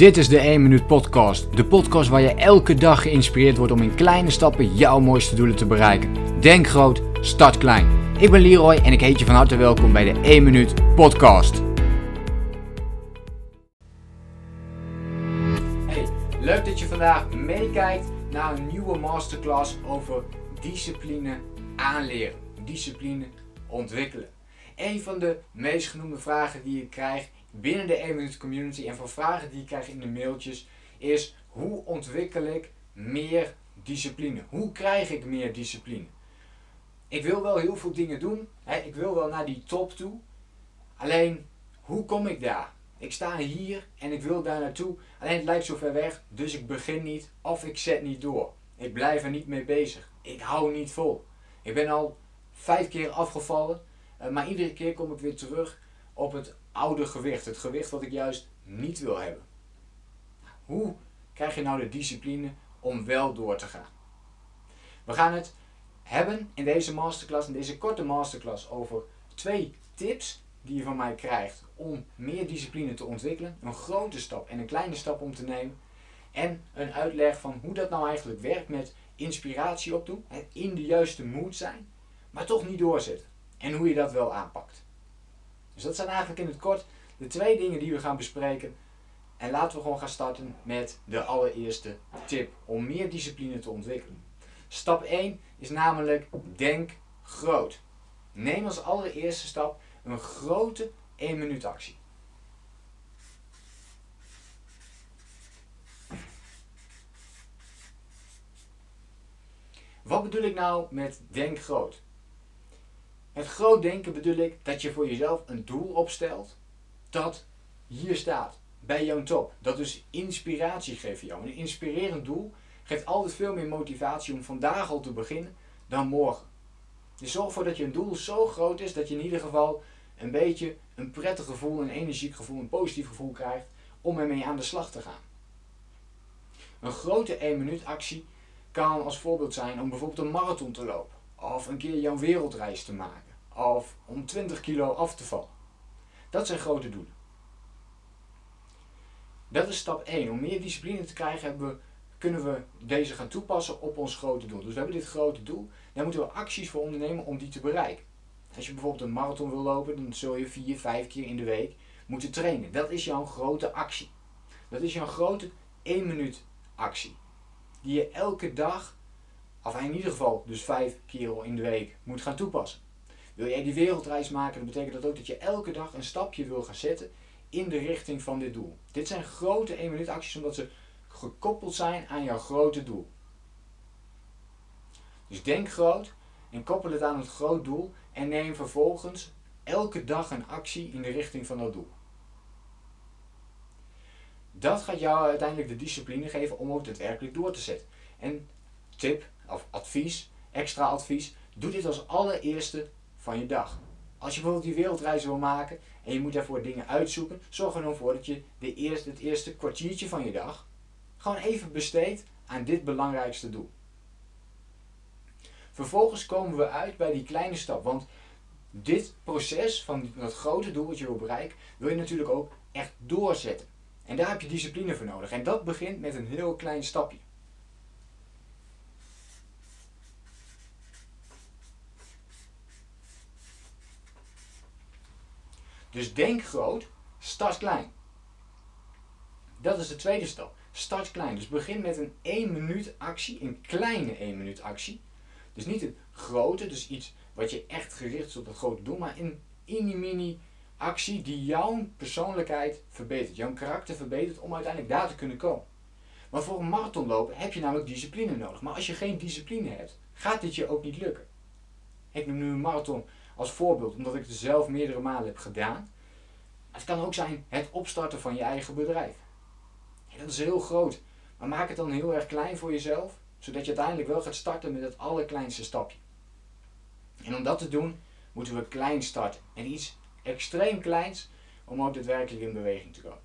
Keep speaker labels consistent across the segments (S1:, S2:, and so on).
S1: Dit is de 1 Minuut Podcast. De podcast waar je elke dag geïnspireerd wordt om in kleine stappen jouw mooiste doelen te bereiken. Denk groot, start klein. Ik ben Leroy en ik heet je van harte welkom bij de 1 Minuut Podcast. Hey, leuk dat je vandaag meekijkt naar een nieuwe masterclass over discipline aanleren. Discipline ontwikkelen. Een van de meest genoemde vragen die ik krijg binnen de 1 Minute Community en voor vragen die ik krijg in de mailtjes is hoe ontwikkel ik meer discipline? Hoe krijg ik meer discipline? Ik wil wel heel veel dingen doen. Hè? Ik wil wel naar die top toe. Alleen, hoe kom ik daar? Ik sta hier en ik wil daar naartoe. Alleen het lijkt zo ver weg, dus ik begin niet of ik zet niet door. Ik blijf er niet mee bezig. Ik hou niet vol. Ik ben al vijf keer afgevallen, eh, maar iedere keer kom ik weer terug op het oude gewicht. Het gewicht wat ik juist niet wil hebben. Hoe krijg je nou de discipline om wel door te gaan? We gaan het hebben in deze masterclass, in deze korte masterclass, over twee tips die je van mij krijgt om meer discipline te ontwikkelen. Een grote stap en een kleine stap om te nemen. En een uitleg van hoe dat nou eigenlijk werkt met inspiratie opdoen, in de juiste mood zijn, maar toch niet doorzetten. En hoe je dat wel aanpakt. Dus dat zijn eigenlijk in het kort de twee dingen die we gaan bespreken. En laten we gewoon gaan starten met de allereerste tip om meer discipline te ontwikkelen. Stap 1 is namelijk denk groot. Neem als allereerste stap een grote 1 minuut actie. Wat bedoel ik nou met denk groot? Met groot denken bedoel ik dat je voor jezelf een doel opstelt dat hier staat, bij jouw top. Dat dus inspiratie geeft jou. Een inspirerend doel geeft altijd veel meer motivatie om vandaag al te beginnen dan morgen. Dus zorg ervoor dat je een doel zo groot is dat je in ieder geval een beetje een prettig gevoel, een energiek gevoel, een positief gevoel krijgt om ermee aan de slag te gaan. Een grote 1 minuut actie kan als voorbeeld zijn om bijvoorbeeld een marathon te lopen. Of een keer jouw wereldreis te maken. Of om 20 kilo af te vallen. Dat zijn grote doelen. Dat is stap 1. Om meer discipline te krijgen we, kunnen we deze gaan toepassen op ons grote doel. Dus we hebben dit grote doel. Daar moeten we acties voor ondernemen om die te bereiken. Als je bijvoorbeeld een marathon wil lopen, dan zul je 4, 5 keer in de week moeten trainen. Dat is jouw grote actie. Dat is jouw grote 1 minuut actie. Die je elke dag of in ieder geval dus vijf keer in de week moet gaan toepassen. Wil jij die wereldreis maken, dan betekent dat ook dat je elke dag een stapje wil gaan zetten in de richting van dit doel. Dit zijn grote 1 minuut acties omdat ze gekoppeld zijn aan jouw grote doel. Dus denk groot en koppel het aan het groot doel en neem vervolgens elke dag een actie in de richting van dat doel. Dat gaat jou uiteindelijk de discipline geven om ook daadwerkelijk door te zetten. En tip of advies, extra advies, doe dit als allereerste van je dag. Als je bijvoorbeeld die wereldreis wil maken en je moet daarvoor dingen uitzoeken, zorg er dan voor dat je de eerste, het eerste kwartiertje van je dag gewoon even besteedt aan dit belangrijkste doel. Vervolgens komen we uit bij die kleine stap, want dit proces van dat grote doel wat je wil bereiken, wil je natuurlijk ook echt doorzetten. En daar heb je discipline voor nodig. En dat begint met een heel klein stapje. Dus denk groot, start klein. Dat is de tweede stap. Start klein. Dus begin met een 1 minuut actie, een kleine 1 minuut actie. Dus niet een grote, dus iets wat je echt gericht is op het grote doel, maar een mini-mini actie die jouw persoonlijkheid verbetert, jouw karakter verbetert om uiteindelijk daar te kunnen komen. Maar voor een marathon lopen heb je namelijk discipline nodig. Maar als je geen discipline hebt, gaat dit je ook niet lukken. Ik noem nu een marathon als voorbeeld, omdat ik het zelf meerdere malen heb gedaan. Het kan ook zijn het opstarten van je eigen bedrijf. dat is heel groot, maar maak het dan heel erg klein voor jezelf, zodat je uiteindelijk wel gaat starten met het allerkleinste stapje. En om dat te doen, moeten we klein starten. En iets extreem kleins om ook daadwerkelijk in beweging te komen.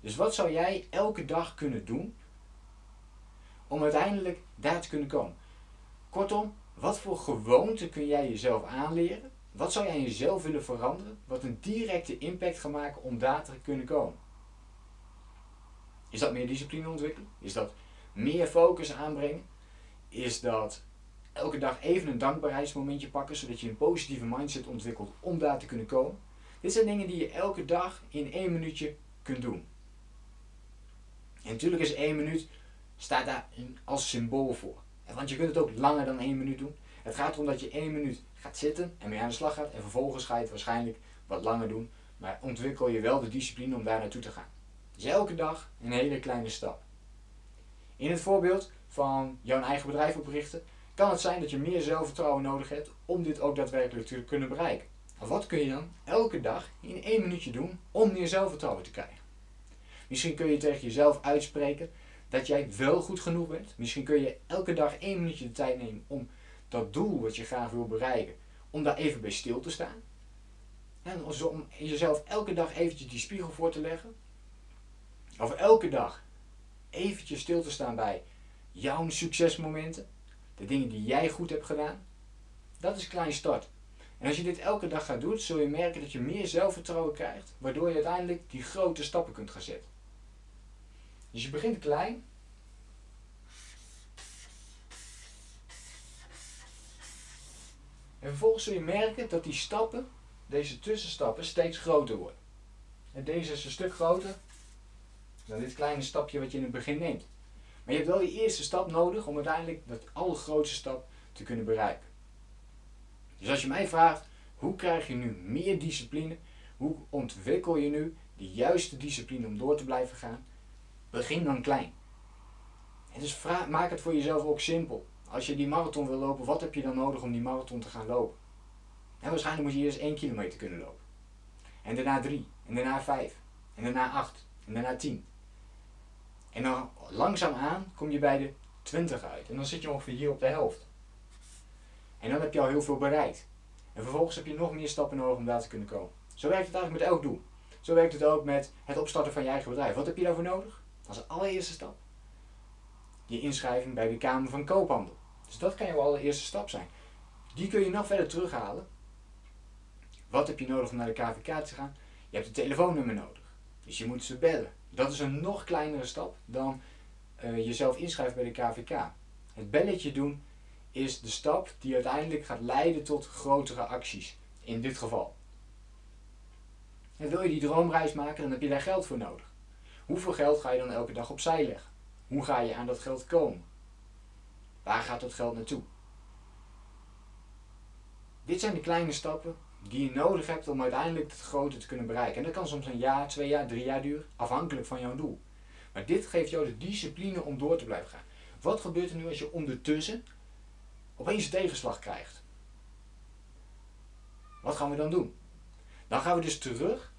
S1: Dus wat zou jij elke dag kunnen doen om uiteindelijk daar te kunnen komen? Kortom, wat voor gewoonte kun jij jezelf aanleren wat zou jij in jezelf willen veranderen wat een directe impact gaat maken om daar te kunnen komen? Is dat meer discipline ontwikkelen? Is dat meer focus aanbrengen? Is dat elke dag even een dankbaarheidsmomentje pakken, zodat je een positieve mindset ontwikkelt om daar te kunnen komen? Dit zijn dingen die je elke dag in één minuutje kunt doen. En natuurlijk is één minuut, staat daar als symbool voor. Want je kunt het ook langer dan één minuut doen. Het gaat erom dat je één minuut gaat zitten en mee aan de slag gaat. En vervolgens ga je het waarschijnlijk wat langer doen. Maar ontwikkel je wel de discipline om daar naartoe te gaan. Dus elke dag een hele kleine stap. In het voorbeeld van jouw eigen bedrijf oprichten, kan het zijn dat je meer zelfvertrouwen nodig hebt om dit ook daadwerkelijk te kunnen bereiken. wat kun je dan elke dag in één minuutje doen om meer zelfvertrouwen te krijgen? Misschien kun je tegen jezelf uitspreken dat jij wel goed genoeg bent. Misschien kun je elke dag één minuutje de tijd nemen om dat doel wat je graag wil bereiken, om daar even bij stil te staan. En om jezelf elke dag eventjes die spiegel voor te leggen. Of elke dag eventjes stil te staan bij jouw succesmomenten. De dingen die jij goed hebt gedaan. Dat is klein start. En als je dit elke dag gaat doen, zul je merken dat je meer zelfvertrouwen krijgt. Waardoor je uiteindelijk die grote stappen kunt gaan zetten. Dus je begint klein. En vervolgens zul je merken dat die stappen, deze tussenstappen, steeds groter worden. En deze is een stuk groter dan dit kleine stapje wat je in het begin neemt. Maar je hebt wel die eerste stap nodig om uiteindelijk dat allergrootste stap te kunnen bereiken. Dus als je mij vraagt, hoe krijg je nu meer discipline? Hoe ontwikkel je nu de juiste discipline om door te blijven gaan? Begin dan klein. En dus maak het voor jezelf ook simpel. Als je die marathon wil lopen, wat heb je dan nodig om die marathon te gaan lopen? En waarschijnlijk moet je eerst 1 kilometer kunnen lopen. En daarna 3. En daarna 5. En daarna 8. En daarna 10. En dan langzaamaan kom je bij de 20 uit. En dan zit je ongeveer hier op de helft. En dan heb je al heel veel bereikt. En vervolgens heb je nog meer stappen nodig om daar te kunnen komen. Zo werkt het eigenlijk met elk doel. Zo werkt het ook met het opstarten van je eigen bedrijf. Wat heb je daarvoor nodig? Als allereerste stap. Je inschrijving bij de Kamer van Koophandel. Dus dat kan jouw allereerste stap zijn. Die kun je nog verder terughalen. Wat heb je nodig om naar de KVK te gaan? Je hebt een telefoonnummer nodig. Dus je moet ze bellen. Dat is een nog kleinere stap dan uh, jezelf inschrijven bij de KVK. Het belletje doen is de stap die uiteindelijk gaat leiden tot grotere acties. In dit geval. En wil je die droomreis maken, dan heb je daar geld voor nodig. Hoeveel geld ga je dan elke dag opzij leggen? Hoe ga je aan dat geld komen? Waar gaat dat geld naartoe? Dit zijn de kleine stappen die je nodig hebt om uiteindelijk het grote te kunnen bereiken. En dat kan soms een jaar, twee jaar, drie jaar duren, afhankelijk van jouw doel. Maar dit geeft jou de discipline om door te blijven gaan. Wat gebeurt er nu als je ondertussen opeens een tegenslag krijgt? Wat gaan we dan doen? Dan gaan we dus terug.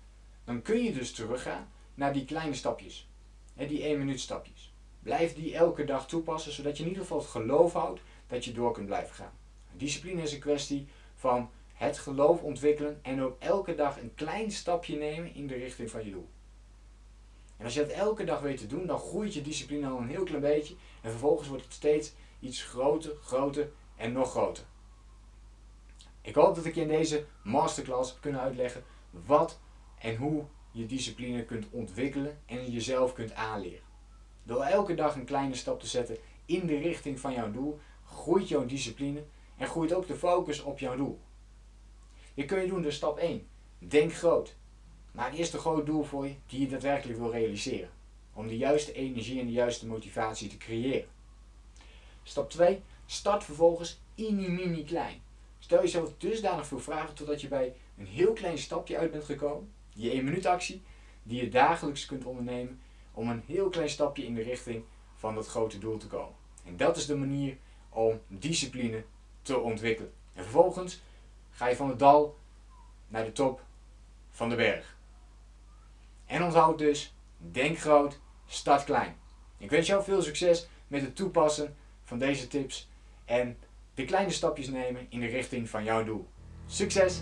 S1: Dan kun je dus teruggaan naar die kleine stapjes. Die 1 minuut stapjes. Blijf die elke dag toepassen, zodat je in ieder geval het geloof houdt dat je door kunt blijven gaan. Discipline is een kwestie van het geloof ontwikkelen en ook elke dag een klein stapje nemen in de richting van je doel. En als je dat elke dag weet te doen, dan groeit je discipline al een heel klein beetje en vervolgens wordt het steeds iets groter, groter en nog groter. Ik hoop dat ik je in deze masterclass heb kunnen uitleggen wat en hoe je discipline kunt ontwikkelen en jezelf kunt aanleren. Door elke dag een kleine stap te zetten in de richting van jouw doel, groeit jouw discipline en groeit ook de focus op jouw doel. Dit kun je doen door stap 1. Denk groot. Maak eerst een groot doel voor je die je daadwerkelijk wil realiseren. Om de juiste energie en de juiste motivatie te creëren. Stap 2. Start vervolgens mini mini klein. Stel jezelf dusdanig veel vragen totdat je bij een heel klein stapje uit bent gekomen. Die 1 minuut actie die je dagelijks kunt ondernemen om een heel klein stapje in de richting van dat grote doel te komen. En dat is de manier om discipline te ontwikkelen. En vervolgens ga je van het dal naar de top van de berg. En onthoud dus, denk groot, start klein. Ik wens jou veel succes met het toepassen van deze tips en de kleine stapjes nemen in de richting van jouw doel. Succes!